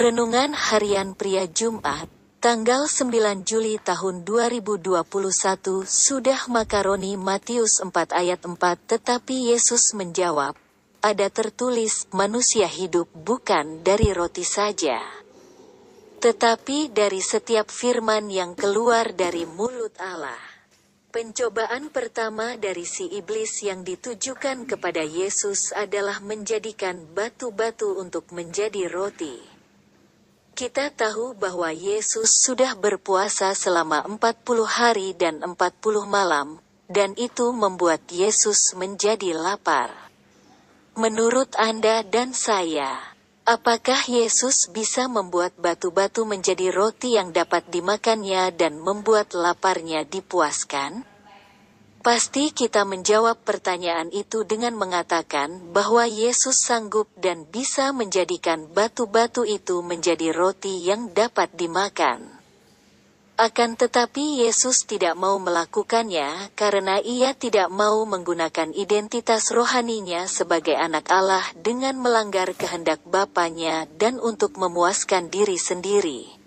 Renungan Harian Pria Jumat, tanggal 9 Juli tahun 2021 sudah makaroni Matius 4 ayat 4 tetapi Yesus menjawab, ada tertulis manusia hidup bukan dari roti saja. Tetapi dari setiap firman yang keluar dari mulut Allah. Pencobaan pertama dari si iblis yang ditujukan kepada Yesus adalah menjadikan batu-batu untuk menjadi roti. Kita tahu bahwa Yesus sudah berpuasa selama 40 hari dan 40 malam, dan itu membuat Yesus menjadi lapar. Menurut Anda dan saya, apakah Yesus bisa membuat batu-batu menjadi roti yang dapat dimakannya dan membuat laparnya dipuaskan? Pasti kita menjawab pertanyaan itu dengan mengatakan bahwa Yesus sanggup dan bisa menjadikan batu-batu itu menjadi roti yang dapat dimakan. Akan tetapi Yesus tidak mau melakukannya karena ia tidak mau menggunakan identitas rohaninya sebagai anak Allah dengan melanggar kehendak Bapaknya dan untuk memuaskan diri sendiri.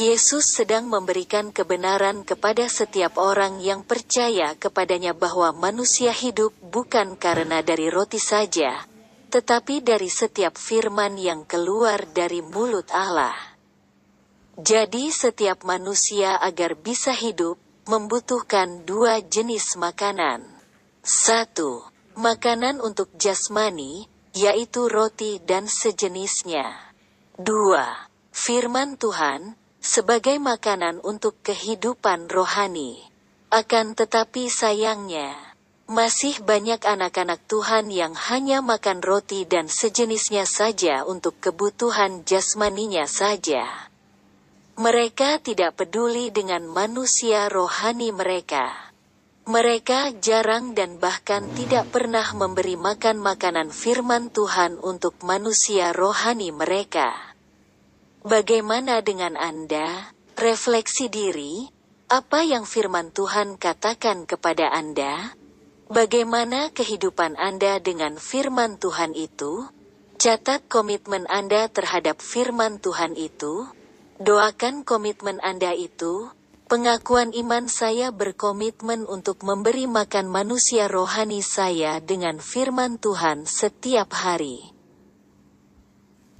Yesus sedang memberikan kebenaran kepada setiap orang yang percaya kepadanya bahwa manusia hidup bukan karena dari roti saja, tetapi dari setiap firman yang keluar dari mulut Allah. Jadi setiap manusia agar bisa hidup, membutuhkan dua jenis makanan. Satu, makanan untuk jasmani, yaitu roti dan sejenisnya. Dua, firman Tuhan, sebagai makanan untuk kehidupan rohani. Akan tetapi sayangnya, masih banyak anak-anak Tuhan yang hanya makan roti dan sejenisnya saja untuk kebutuhan jasmaninya saja. Mereka tidak peduli dengan manusia rohani mereka. Mereka jarang dan bahkan tidak pernah memberi makan makanan firman Tuhan untuk manusia rohani mereka. Bagaimana dengan Anda? Refleksi diri, apa yang firman Tuhan katakan kepada Anda? Bagaimana kehidupan Anda dengan firman Tuhan itu? Catat komitmen Anda terhadap firman Tuhan itu. Doakan komitmen Anda itu. Pengakuan iman saya berkomitmen untuk memberi makan manusia rohani saya dengan firman Tuhan setiap hari.